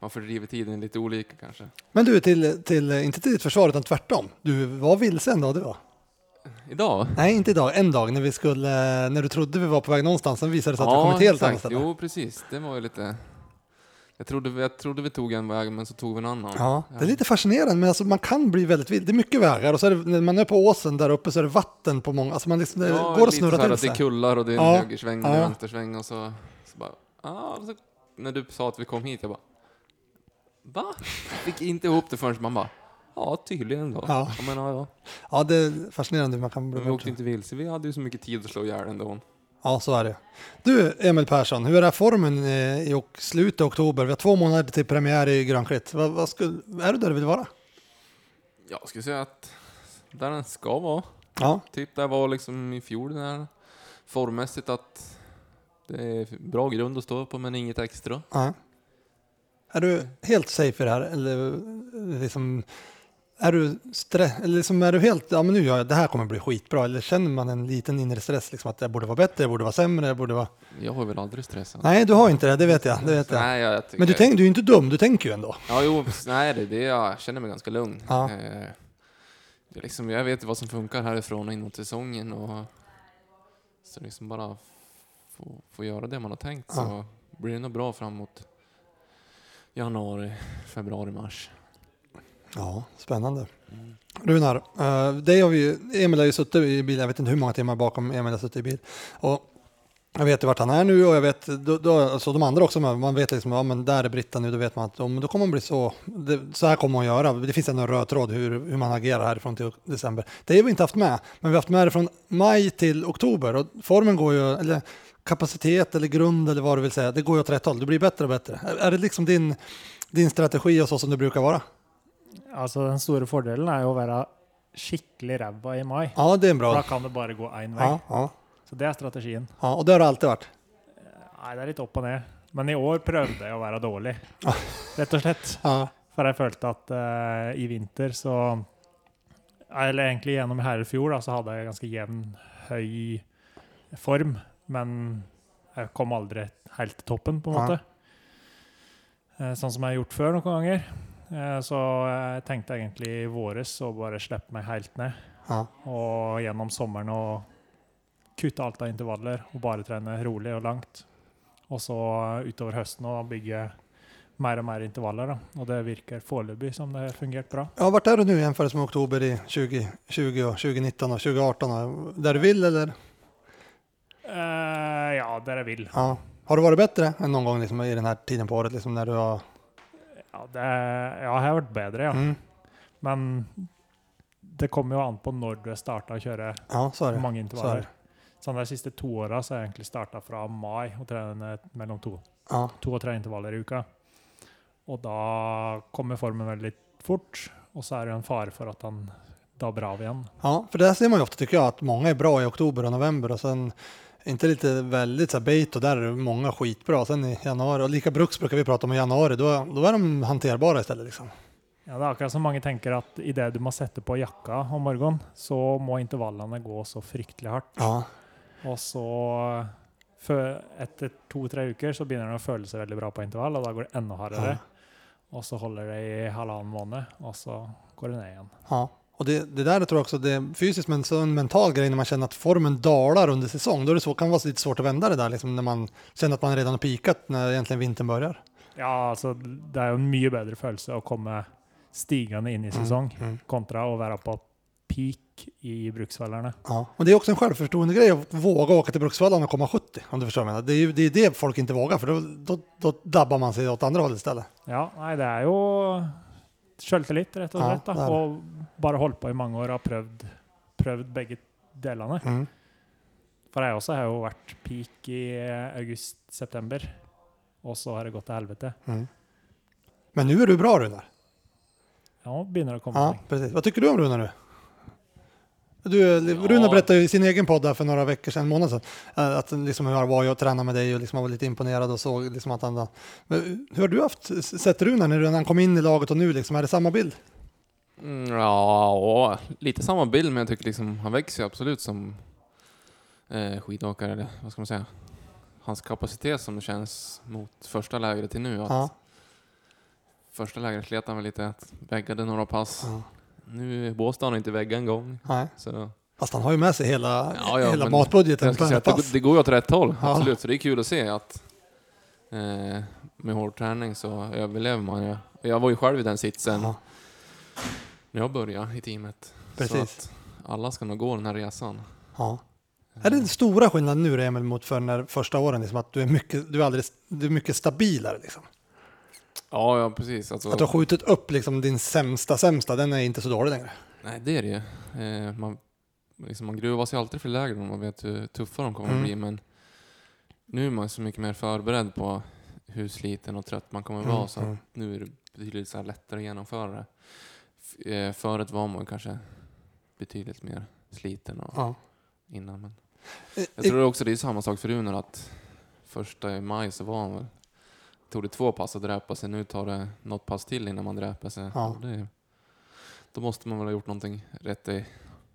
man fördriver tiden lite olika kanske. Men du, till, till, inte till ditt försvar utan tvärtom. Du var vilse en dag du var. Idag? Nej, inte idag. En dag när vi skulle, när du trodde vi var på väg någonstans, sen visade det sig att vi kom ett helt annat ställe. Jo, precis. Det var ju lite... Jag trodde, jag trodde vi tog en väg, men så tog vi en annan. Ja, det är lite fascinerande, men alltså man kan bli väldigt vild. Det är mycket vägar och så är det, när man är på åsen där uppe så är det vatten på många, alltså man liksom, det Ja, går att snurra till att Det är sig. kullar och det är en Ja, högersväng och ja. vänstersväng och så, så bara... Ah, så, när du sa att vi kom hit, jag bara... Va? Fick inte ihop det förrän man bara... Ja, tydligen då. Ja. Jag menar, ja. Ja, det är fascinerande hur man kan bli Men vi åkte inte vilse, vi hade ju så mycket tid att slå ihjäl ändå. Ja, så är det. Du, Emil Persson, hur är formen eh, i slutet av oktober? Vi har två månader till premiär i Grönklitt. Vad, vad skulle, är du där du vill vara? Jag skulle säga att där den ska vara. Ja, Typ där var liksom i fjol, den här formmässigt att det är bra grund att stå på men inget extra. ja. Är du helt safe i det här? Eller eh, liksom, är du, stress, eller liksom, är du helt, ja men nu gör jag, det här kommer bli skitbra. Eller känner man en liten inre stress, liksom att det borde vara bättre, det borde vara sämre, det borde vara... Jag har väl aldrig stressat. Nej, du har inte det, det vet jag. Det vet jag. Nej, jag, jag. Men du, tänk, du är ju inte dum, du tänker ju ändå. Ja, jo, nej, det, det, jag känner mig ganska lugn. Ja. Eh, liksom, jag vet vad som funkar härifrån och inåt säsongen och så liksom bara få, få göra det man har tänkt så Ja. blir det nog bra framåt januari, februari, mars. Ja, spännande. Runar, eh, det har vi, ju- Emil har ju suttit i bil, jag vet inte hur många timmar bakom Emil har suttit i bil. Och jag vet ju vart han är nu och jag vet, då, då, alltså de andra också, man vet liksom, ja men där är Britta nu, då vet man att om, då kommer hon bli så, det, så här kommer hon göra. Det finns ändå en röd tråd hur, hur man agerar härifrån till december. Det har vi inte haft med, men vi har haft med det från maj till oktober och formen går ju, eller kapacitet eller grund eller vad du vill säga, det går ju åt rätt håll, det blir bättre och bättre. Är, är det liksom din, din strategi och så som det brukar vara? Altså, den store fordelen er jo å være skikkelig ræva i mai. Ja, det är en For da bra. kan det bare gå én vei. Ja, ja, Så det er strategien. ja, och det har det alltid varit. Nei, det er litt opp og ned. Men i år prøvde jeg å være dårlig, rett og slett. Ja, For jeg følte at eh, i vinter så Eller egentlig gjennom hele fjor da, så hadde jeg ganske jevn, høy form. Men jeg kom aldri helt til toppen, på en måte. Sånn som jeg har gjort før noen ganger. Eh, så jeg tenkte egentlig i våres å bare slippe meg helt ned. ja, Og gjennom sommeren å kutte alt av intervaller og bare trene rolig og langt. Og så utover høsten å bygge mer og mer intervaller. Da. Og det virker foreløpig som det har fungert bra. ja, vart är du nu jämfört med oktober i 2020 och 2019 och 2018? och Där du vill eller? Eh, ja, der jeg vil. Ja. Har det varit bättre än någon gång liksom, i den här tiden på året? Liksom, när du har... Ja, det, jeg har vært bedre, ja. Mm. Men det kommer jo an på når du starta å kjøre Ja, så är det. mange Så är intervaller. det. Sånn De siste to åra har jeg egentlig starta fra mai og trene mellom to. Ja, to og tre intervaller i uka. Og da kommer formen veldig fort, og så er det en fare for at han dabber av igjen. ja, för där ser man ju ofta tycker jag att många är bra i oktober och november och sen inte lite väldigt så bait och där är det många skitbra. Sen i januari och lika Bruks brukar vi prata om i januari, då, då är de hanterbara istället liksom. Ja, det er akkurat som mange tenker at idet du må sette på jakka om morgenen, så må intervallene gå så fryktelig hardt. Ja, Og så fø- etter to-tre uker så begynner det å føle seg veldig bra på intervall, og da går det enda hardere. Og så holder det i halvannen måned, og så går det ned igjen. Ja, och det, det där tror jag också det är fysiskt men så en mental grej när man känner att formen dalar under säsong. Då är det så, kan det vara lite svårt att vända det där liksom, när man känner att man redan har pikat när egentligen vintern börjar. Ja, altså det jo en mye bedre følelse å komme stigende inn i sesong mm. kontra å være på peak i bruksvallerne. Ja, och det är också en självförtroende grej att våga åka till Bruksvallarna och komma 70 om du förstår vad jag menar. Det är ju det, är det folk inte vågar för då, då, då dabbar man sig åt andra hållet istället. Ja, nei, det er jo sjøltillit, rett og slett. da. Og bare holdt på i mange år og har prøvd, prøvd begge delene. Mm. For jeg også har jo vært peak i august-september, og så har det gått til helvete. Mm. Men nu är du bra Runar. Ja, det å komme Ja, precis. Vad tycker du om Runar nu? Du, Ja. Runar berättade ju i sin egen podd där för några veckor sedan, månad sedan, eh, att liksom hur han var och tränade med dig och liksom var lite imponerad och såg liksom att han... Men hur har du haft, sett Runar när han kom in i laget och nu liksom, är det samma bild? Mm, ja, lite samma bild, men jag tycker liksom han växer absolut som eh, skidåkare, eller vad ska man säga? Hans kapacitet som det känns mot första lägret till nu. Att Ja. Första lägret slet han väl lite, att väggade några pass. Ja. Nu har han inte väggat en gång. Nej. Så Fast han har ju med sig hela, Ja, ja, hela matbudgeten på säga det, det går ju åt rätt håll, Ja. absolut. Så det är kul att se att eh, med hård träning så överlever man ju. Jag var ju själv i den sitsen Ja, när jag började i teamet. Precis. att alla ska nog gå den här resan. ja. Är det den stora skillnaden nu Emil mot för när första åren? Liksom att du är mycket, du är alldeles, du är mycket stabilare liksom? Ja, ja precis. Alltså, Att du har skjutit upp liksom din sämsta sämsta, den är inte så dålig längre. Nej, det är det ju. Eh, man, liksom, man gruvar sig alltid för lägre om man vet hur tuffa de kommer Mm. att bli. Men nu är man så mycket mer förberedd på hur sliten och trött man kommer att vara. Så att mm. nu är det betydligt så lättare att genomföra det. Eh, förut var man kanske betydligt mer sliten och Ja. innan. Men Eh, jag tror också det är samma sak för Runar att första maj så var han väl tog det två pass att dräpa sig. Nu tar det något pass till innan man dräper sig. Ja. Det, då måste man väl ha gjort någonting rätt i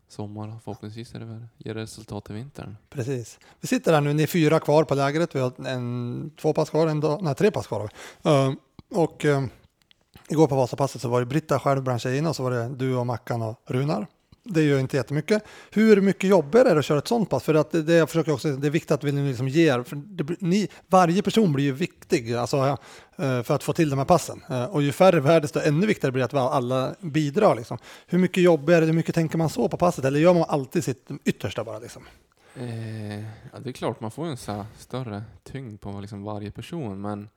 sommar. Förhoppningsvis är det väl, ger det resultat i vintern. Precis. Vi sitter här nu, ni är fyra kvar på lägret. Vi har en, två pass kvar, en dag, nej tre pass kvar. Eh, och uh, igår på Vasapasset så var det Britta själv bland tjejerna och så var det du och Mackan och Runar det gör inte jättemycket. Hur mycket jobbigare är det att köra ett sånt pass? För att det, det jag försöker också, det är viktigt att vi liksom ger, för det, ni, varje person blir ju viktig alltså, eh, för att få till de här passen. Eh, och ju färre vi är, desto ännu viktigare blir det att alla bidrar. Liksom. Hur mycket jobbigare, hur mycket tänker man så på passet? Eller gör man alltid sitt yttersta bara? Liksom? Eh, ja, det är klart, man får en så större tyngd på liksom varje person, men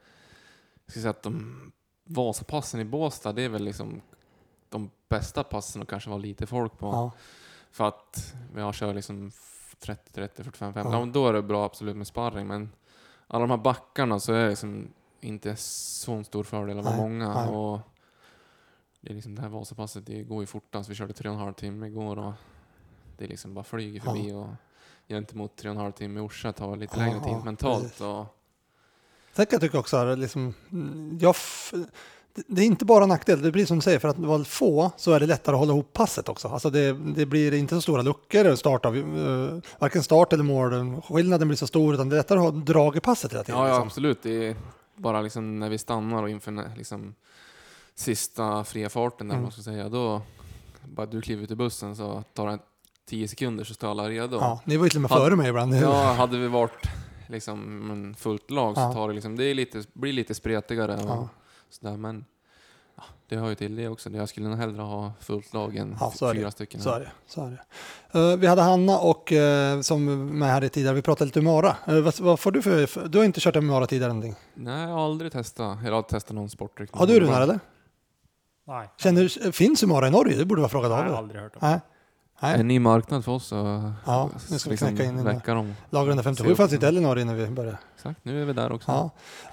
jag ska säga att de Vasapassen i Båstad, det är väl liksom de bästa passen att kanske vara lite folk på. Ja. För att jag kör liksom 30, 30, 45, 50. Ja. Ja. då är det bra absolut med sparring, men alla de här backarna så är det liksom inte så stor fördel att vara många. nej. Och det, är liksom det här Vasapasset, det går ju fortast. Vi körde tre och en halv timme igår och det är liksom bara flyger Ja. förbi. Och gentemot tre och en halv timme i Orsa tar lite Ja, längre tid ja, mentalt. precis. Och, Sen kan jag tycka också liksom, jag det- är inte bara nackdel, det blir som du säger, för att vara få så är det lättare att hålla ihop passet också. Alltså det, det blir inte så stora luckor, start av, uh, varken start eller mål. Skillnaden blir så stor, utan det är lättare att ha drag i passet hela tiden. ja, ja, liksom. absolut. Det är bara liksom när vi stannar och inför liksom, sista fria farten, där Mm. man ska säga, då bara du kliver ut i bussen så tar det 10 sekunder så står alla redo. Ja, ni var ju till och med före mig ibland. Ja, hade vi varit liksom fullt lag så Ja. tar det liksom, det lite, blir lite spretigare och Ja. Sådär, men ja, det hör ju till det också. Jag skulle nog hellre ha fullt lag än Ja, så är det. fyra stycken. Så är det. Så är det. Eh, vi hade Hanna och eh, som med här i tidigare, vi pratade lite Umara. Uh, vad, vad får du för, du har inte kört Umara tidigare någonting? Nej, jag har aldrig testat. Jag har testat någon sportriktning. Har du Runar eller? Nej, Känner, finns Umara i Norge? Det borde vara frågat jag av har dig. aldrig hört om. Nej. Nej. En ny marknad för oss och Ja, nu ska vi knäcka in i dem. Lagrande 57 fanns inte heller i Norge när vi började. Exakt, nu är vi där också. Ja.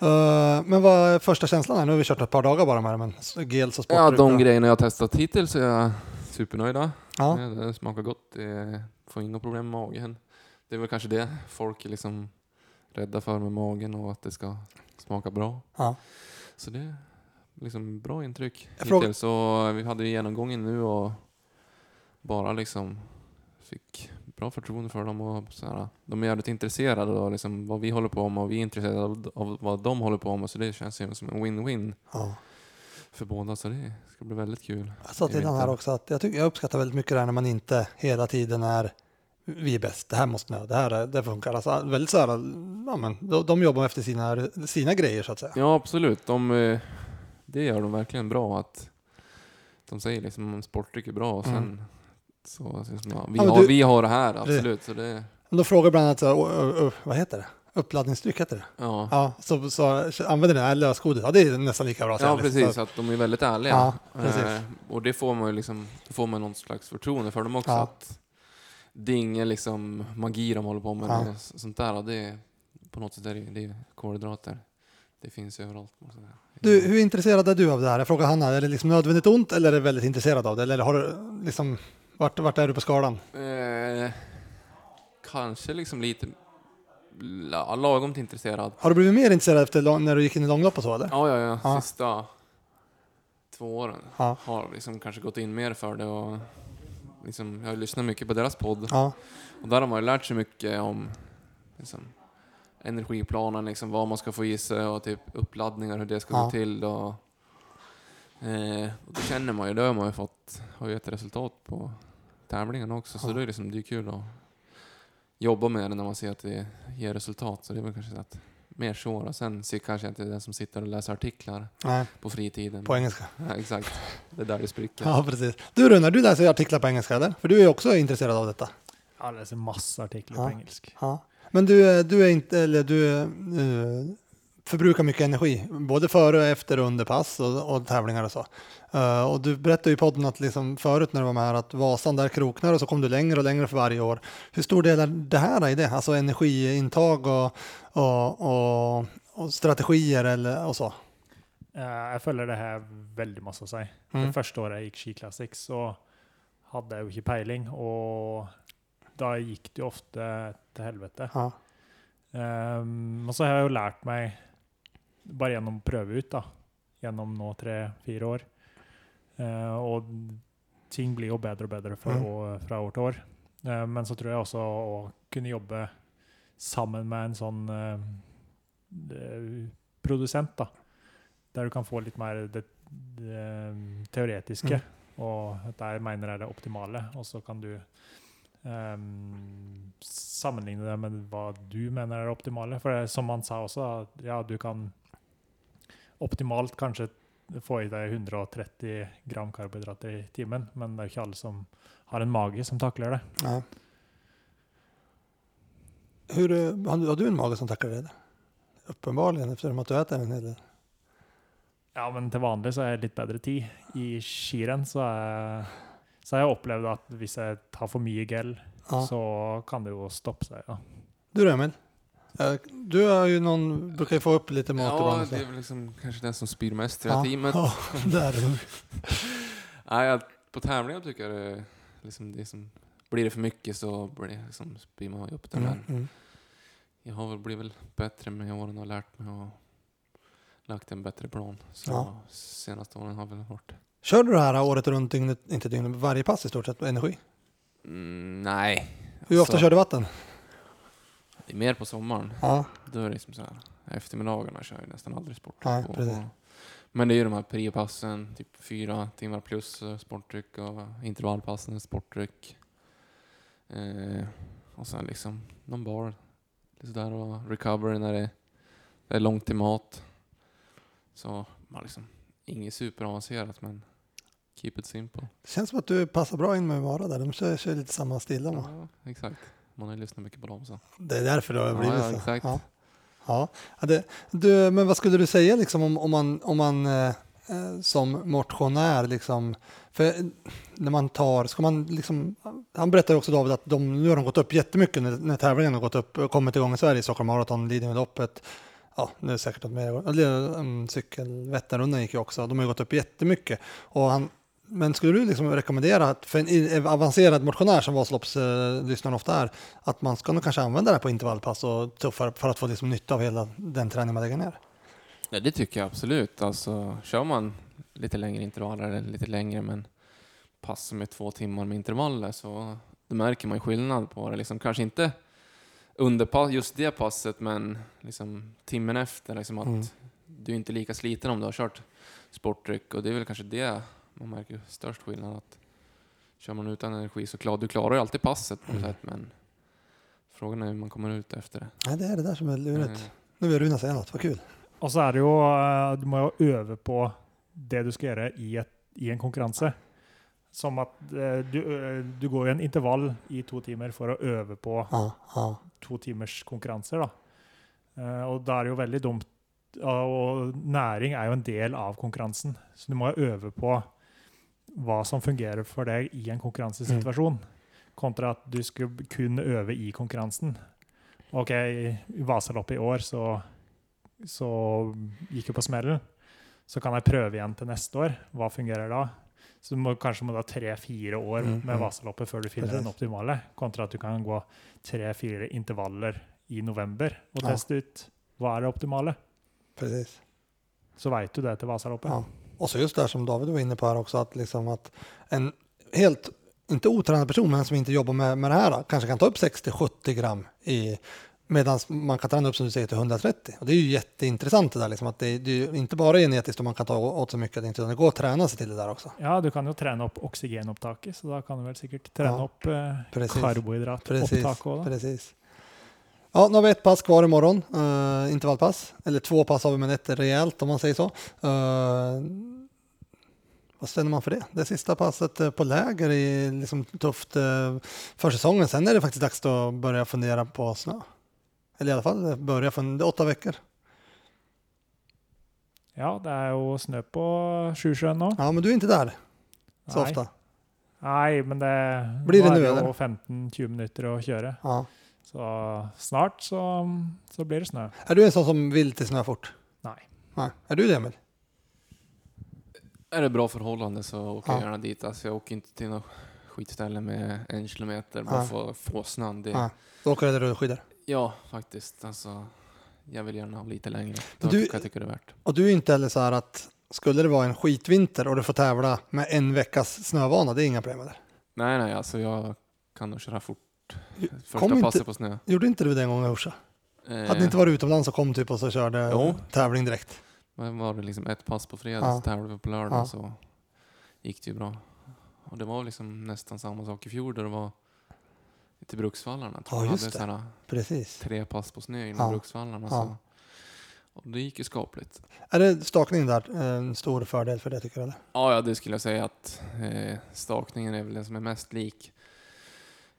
Eh, men vad är första känslan här? Nu har vi kört ett par dagar bara med det, men gels och Ja, de och- grejerna jag har testat hittills är jag supernöjda. Ja. Ja, Det smakar gott. Det får inga problem med magen. Det är väl kanske det folk är liksom rädda för med magen och att det ska smaka bra. Ja. Så det är liksom bra intryck Jag hittills. Så vi hade ju genomgången nu och bara liksom fick bra förtroende för dem och så här, de är jävligt intresserade av liksom vad vi håller på med och vi är intresserade av, vad de håller på med så det känns ju som en win-win Ja. för båda så det ska bli väldigt kul. Jag sa till den här också att jag, tycker, jag uppskattar väldigt mycket det här när man inte hela tiden är vi är bäst, det här måste ni, det här är- det funkar. Alltså, väldigt så här, ja, men, de, de jobbar efter sina, sina grejer så att säga. Ja, absolut. De, eh, det gör de verkligen bra. Att de säger liksom att sportdryck är bra och sen Mm. Så, ja, vi, Ja, har, du- vi har det här, absolut. Så det, Då frågar bland annat, vad heter det? Uppladdningsdryck heter det? ja. Ja, så, så använder det här lösgodis? Ja, det är nästan lika bra. Ja, jag. precis. Så, Att de är väldigt ärliga. Ja, precis. Eh, och det får man ju liksom, får man någon slags förtroende för dem också. Ja. Att det är ingen liksom magi de håller på med. Ja. Det, är sånt där. och Det är, på något sätt är det, det är kolhydrater. Det finns överallt. du, hur intresserad är du av det här? Jag frågar Hanna, är det liksom nödvändigt ont eller är du väldigt intresserad av det? Eller har du liksom, vart, vart är du på skalan? Eh, kanske liksom lite la, lagom intresserad. Har du blivit mer intresserad efter lång, när du gick in i långlopp och så eller? Ja, ja, ja. Ja. Sista två åren Ja. har liksom kanske gått in mer för det och liksom, jag har lyssnat mycket på deras podd Ja, och där har man ju lärt sig mycket om liksom, energiplanen, liksom, vad man ska få i sig och typ uppladdningar, hur det ska Ja. gå till. Och, eh, och det känner man ju, det har man ju fått, har ju ett resultat på tävlingen också. Så Ja. det är liksom, det är kul att jobba med det när man ser att det ger resultat. Så det är väl kanske så att mer så. Och sen ser kanske inte den som sitter och läser artiklar nej, på fritiden. på engelska. Ja, exakt, det är där det spricker. Ja, precis. Du Runar, du läser artiklar på engelska eller? För du är också intresserad av detta. Jag läser massa artiklar Ja. på engelska. Ja. Men du, är- du är inte, eller du eh, förbrukar mycket energi, både före och efter och under pass och, och tävlingar och så. Eh, och du berättade ju i podden att liksom förut när du var med här att Vasan där kroknar och så kom du längre och längre för varje år. Hur stor del är det här i det? Alltså energiintag och, och, och, och strategier eller och så? Eh, jeg føler det har veldig masse å si. Mm. Det første året jeg gikk Ski Classics, så hadde jeg jo ikke peiling, og da gikk det jo ofte til helvete. Ja. Um, og så har jeg jo lært meg, bare gjennom å prøve ut, da, gjennom nå tre-fire år, Eh, og ting blir jo bedre og bedre for, Mm. år, fra år til år. Eh, men så tror jeg også å kunne jobbe sammen med en sånn eh, eh, produsent, da, der du kan få litt mer det, det teoretiske. Og dette jeg mener er det optimale. Og så kan du ehm, sammenligne det med hva du mener er det optimale. For det, som han sa også, at ja, du kan optimalt kanskje få i deg 130 gram karbohydrater i timen, men det er jo ikke alle som har en mage som takler det. Nej. Hur, har, du, har du en mage som tacklar det? Uppenbarligen eftersom att du äter en hel del. Ja, men til vanlig så har jeg litt bedre tid. I skirenn så, er, så har jeg opplevd at hvis jeg tar for mye gel, Ja. så kan det jo stoppe seg. Ja. Du Emil? Eh, Du har ju någon, brukar ju få upp lite mat Ja, ibland. det är väl liksom kanske den som spyr mest i det här teamet. ja, där. Nej, jag, på tävlingar tycker jag det, liksom det som, blir det för mycket så blir det liksom, spyr man ju upp det. Mm, Men mm. jag har väl blivit väl bättre med åren och lärt mig och lagt en bättre plan. Så Ja. senaste åren har väl varit Kör du det här året runt, dygnet, inte dygnet, varje pass i stort sett, energi? mm, Nej. Hur ofta Alltså, kör du vatten? Det är mer på sommaren. Ja, Då är det liksom så här, eftermiddagarna kör jag nästan aldrig sport. Precis. och- men det är ju de här priopassen, typ fyra timmar plus eh, sportdryck och intervallpassen sportdryck. Eh, och sen liksom någon bar, lite där och recovery när det, det är långt till mat. Så man liksom, inget superavancerat men keep it simple. det känns som att du passar bra in med Vara där. De kör, kör lite samma stil de. Ja, exakt. Man har ju lyssnat mycket på dem så. Det är därför det har Ja, blivit ja, så. exakt. Ja. Ja. Ja, det, du, men vad skulle du säga liksom om, om man, om man eh, eh, som motionär liksom, för eh, när man tar, ska man liksom, han berättade också David att de, nu har de gått upp jättemycket när, när tävlingen har gått upp kommit igång i Sverige, Stockholm Marathon, Lidingöloppet, ja, nu är det säkert något mer, um, cykel, Vätternrundan gick ju också, de har ju gått upp jättemycket. Och han, men skulle du liksom rekommendera att för en avancerad motionär som Vasaloppslyssnaren ofta är, att man ska nog kanske använda det här på intervallpass och tuffare för att få liksom nytta av hela den träning man lägger ner? Ja, det tycker jag absolut. Alltså, kör man lite längre intervaller, eller lite längre, men pass med två timmar med intervaller, så då märker man skillnad på det. Liksom, kanske inte under just det passet, men liksom timmen efter. Liksom att Mm. Du är inte lika sliten om du har kört sportdryck och det är väl kanske det man märker störst skillnad. Att kör man utan energi så klar, du klarar ju alltid passet på något Mm. sätt, men frågan är hur man kommer ut efter det. Nej, det är det där som är lurigt. Eh, Nu vill Runa säga något, vad kul. Og så er det jo eh, Du må jo øve på det du skal gjøre i, et, i en konkurranse. Som at eh, du, du går i en intervall i to timer for å øve på Ja, ja. to timers konkurranser. Da. Eh, og da er det jo veldig dumt ja, Og næring er jo en del av konkurransen, så du må jo øve på hva som fungerer for deg i en konkurransesituasjon, kontra at du skulle kun øve i konkurransen. OK, i Vasaloppet i år så, så gikk jeg på smellen. Så kan jeg prøve igjen til neste år. Hva fungerer da? Så du må, kanskje må du ha tre-fire år Mm, med mm. Vasaloppet før du finner Precis. den optimale, kontra at du kan gå tre-fire intervaller i november og Ja. teste ut hva er det optimale. Precis. Så veit du det til Vasaloppet. Ja. Och så just det här som David var inne på här också, att, liksom att en helt, inte otränad person, men som inte jobbar med, med det här, då, kanske kan ta upp 60-70 gram i Medan man kan träna upp som du säger till 130. Och det är ju jätteintressant det där, liksom, att det, det är ju inte bara genetiskt och man kan ta åt sig mycket, utan det går att träna sig till det där också. Ja, du kan jo trene opp oksygenopptaket, så da kan du vel sikkert trene Ja, opp eh, precis. karbohydratopptaket òg, da. Precis. Ja, nu har vi ett pass kvar imorgon, uh, intervallpass. Eller två pass har vi, men ett är rejält om man säger så. Eh, vad ställer man för det? Det sista passet eh, på läger är liksom tufft uh, för säsongen. Sen är det faktiskt dags att börja fundera på snö. Eller i alla fall börja är åtta veckor. Ja, det er jo snø på Sjusjøen nå. Ja, men du är inte där så Nei. ofta. Nei, men det Blir det nu, er eller? jo 15-20 minutter å kjøre. Ja. Så snart så, så blir det snø. Är du en sån som vill till snö fort? Nej. Nej. Är du det Emil? Är det bra förhållande så åker Ja. jag gärna dit. Alltså jag åker inte till något skitställe med en kilometer bara Ja. för att få snön. Det, Ja. Då åker du där du skidor. Ja, faktiskt. Alltså, jag vill gärna ha lite längre. Då du- kan jag tycka det är värt. Och du är inte heller så här att skulle det vara en skitvinter och du får tävla med en veckas snövana, det är inga problem det. Nej, nej, alltså jag kan nog köra fort. Första Kom inte- passet på snö. Gjorde inte du det en gång i Orsa? Eh, Hade ni inte varit utomlands och kom typ och så körde Jo. tävling direkt? Men var det liksom ett pass på fredag Ja. så tävlade vi på lördag Ja. så gick det ju bra. Och det var liksom nästan samma sak i fjol där det var till Bruksvallarna. Jag Ja, jag just hade det. såhär Precis. tre pass på snö innan Ja. Bruksvallarna. Ja. Så. Och det gick ju skapligt. Är det stakningen där en stor fördel för det tycker du? Eller? Ja, ja, det skulle jag säga att eh, stakningen är väl den som är mest lik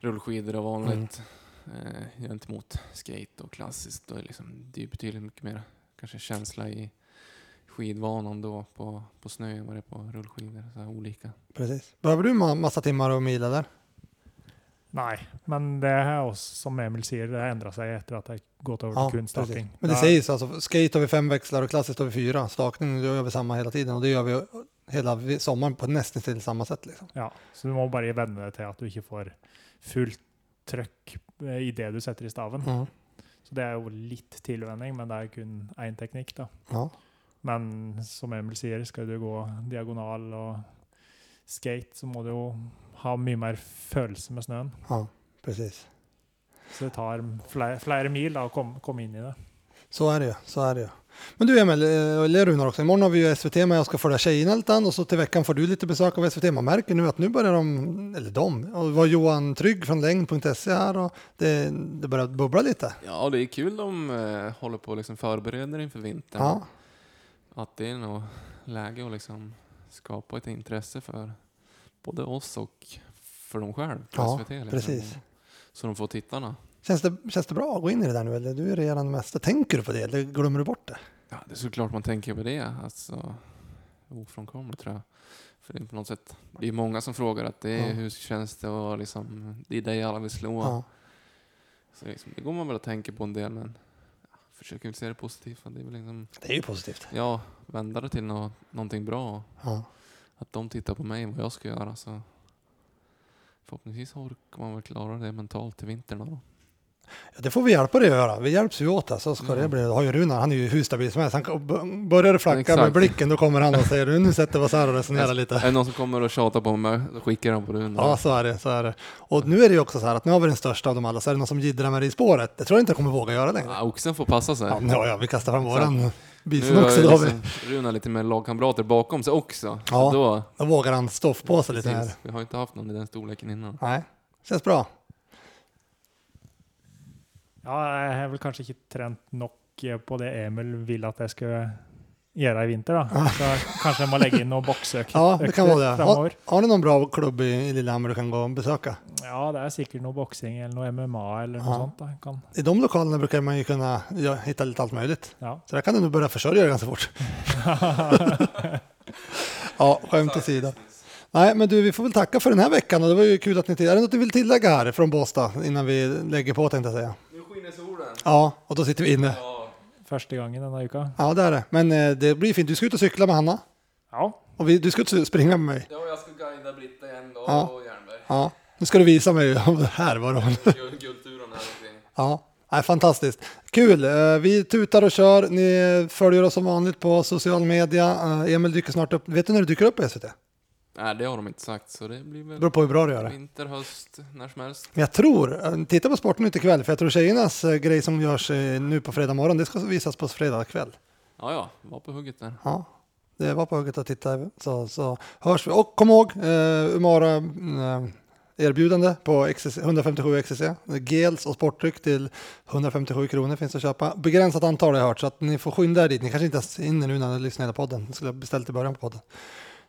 rullskidor och vanligt eh, gentemot skate och klassiskt. Då är liksom, det är betydligt mycket mer kanske känsla i skidvanan då på, på snö än vad det är på rullskidor. Så här olika. Precis. Behöver du ma- massa timmar och mila där? Nej, men det här som Emil säger, det har ändrat sig efter att det gått över Ja, till kunststakning. Men det Ja, sägs alltså, skate har vi fem växlar och klassiskt har vi fyra. Stakning gör vi samma hela tiden och det gör vi hela sommaren på nästan till samma sätt. Liksom. Ja, så du må bara vända dig till att du inte får fullt tryck eh, i det du sätter i staven. Ja. Så det är ju lite tillvänning, men det är kun en teknik då. Ja. Men som Emil säger, ska du gå diagonal och skate så må du ju ha mycket mer følelse med snön. ja, precis. Så det tar flera, flera mil då att kom, komma in i det. Så är det ju. Så är det ju. Men du Emil, eh, eller Runar också, imorgon har vi ju SVT med och ska följa tjejerna lite grann och så till veckan får du lite besök av SVT. Man märker nu att nu börjar de, eller de, och det var Johan Trygg från längd.se här och det, det börjar bubbla lite. Ja, det är kul de eh, håller på och liksom förbereder inför vintern. Ja, Att det är nog läge att liksom skapa ett intresse för både oss och för dem själv Ja, SVT. Liksom. precis. Så de får tittarna. Känns det, känns det bra att gå in i det där nu eller? Du är regerande mästare. Tänker du på det eller glömmer du bort det? Ja, det är såklart man tänker på det. Alltså, ofrånkomligt tror jag. För det är på något sätt, det är många som frågar att det är, Ja. hur känns det och liksom, det är dig alla vill slå. Ja, Så liksom, det går man väl att tänka på en del men ja, försöker inte se det positivt. Det är väl liksom, det är ju positivt. ja, vända det till nå, någonting bra. Ja. Att de tittar på mig vad jag ska göra. Så förhoppningsvis orkar man väl klara det mentalt till vintern. Då. Ja, det får vi hjälpa dig att göra. Vi hjälps ju åt. Så ska Ja. det bli. Har ju Runar, han är ju hur stabil som helst. Han börjar det flacka Exakt. med blicken då kommer han och säger nu sätter vi oss här och resonerar lite. Är det någon som kommer och tjatar på mig, då skickar dem på Rune. Ja, så är det. Så är det. Och nu är det ju också så här att nu har vi den största av dem alla. Så är det någon som jiddrar med det i spåret. Det tror jag inte jag kommer våga göra längre. Ja, oxen får passa sig. Ja, ja, ja, vi kastar fram våran bison också. Då, har vi. liksom Rune lite mer lagkamrater bakom sig också. Ja. Så då, då vågar han stoff på sig lite här. vi har inte haft någon i den storleken innan. Nej, känns bra. Ja, jag har väl kanske inte tränat nog eh, på det Emil vill att jag ska göra i vinter då. Så kanske jag må lägga in några boxökter Ja, det kan det. Har, har ni någon bra klubb i, i Lillehammer du kan gå och besöka? Ja, det är säkert någon boxning eller någon MMA eller något Ja. sånt. Då. Kan, I de lokalerna brukar man ju kunna ja, hitta lite allt möjligt. ja. Så där kan du nog börja försörja dig ganska fort. ja, skämt åsido. Nej, men du, vi får väl tacka för den här veckan och det var ju kul att ni till. Är det något du vill tillägga här från Båstad innan vi lägger på tänkte jag säga? Ja, och då sitter vi inne. Första gången denna vecka. Ja, det är det. Men eh, det blir fint. Du ska ut och cykla med Hanna Ja, och vi, du ska ut och springa med mig. Ja, jag ska guida Britta igen då Ja. och Jernberg. Ja, nu ska du visa mig om det här var det. Guld- Guldturen här omkring. Ja, nej, fantastiskt. Kul. Eh, Vi tutar och kör. Ni följer oss som vanligt på social media. Eh, Emil dyker snart upp. Vet du när du dyker upp på SVT? Nej, det har de inte sagt så det blir väl beror på hur bra du gör det. vinter, höst, när som helst. Men jag tror, eh, titta på Sportnytt ikväll, för jag tror tjejernas eh, grej som görs eh, nu på fredag morgon, det ska visas på fredag kväll. Ja, ja, var på hugget där. Ja, det var på hugget att titta, så, så hörs vi. Och kom ihåg, eh, Umara eh, erbjudande på XCC, 157 XCC. Gels och sportdryck till 157 kronor finns att köpa. Begränsat antal har jag hört, så att ni får skynda er dit. Ni kanske inte ens hinner nu när ni lyssnar på podden. Ni skulle ha beställt i början på podden.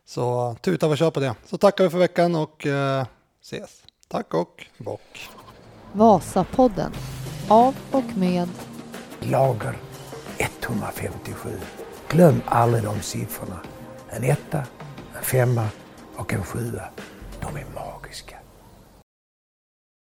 Så tuta och kör på det. Så tackar vi för veckan och eh, ses. Tack och bock. Vasapodden. Av och med Lager 157. Glöm aldrig de siffrorna. En etta, en femma och en sjua.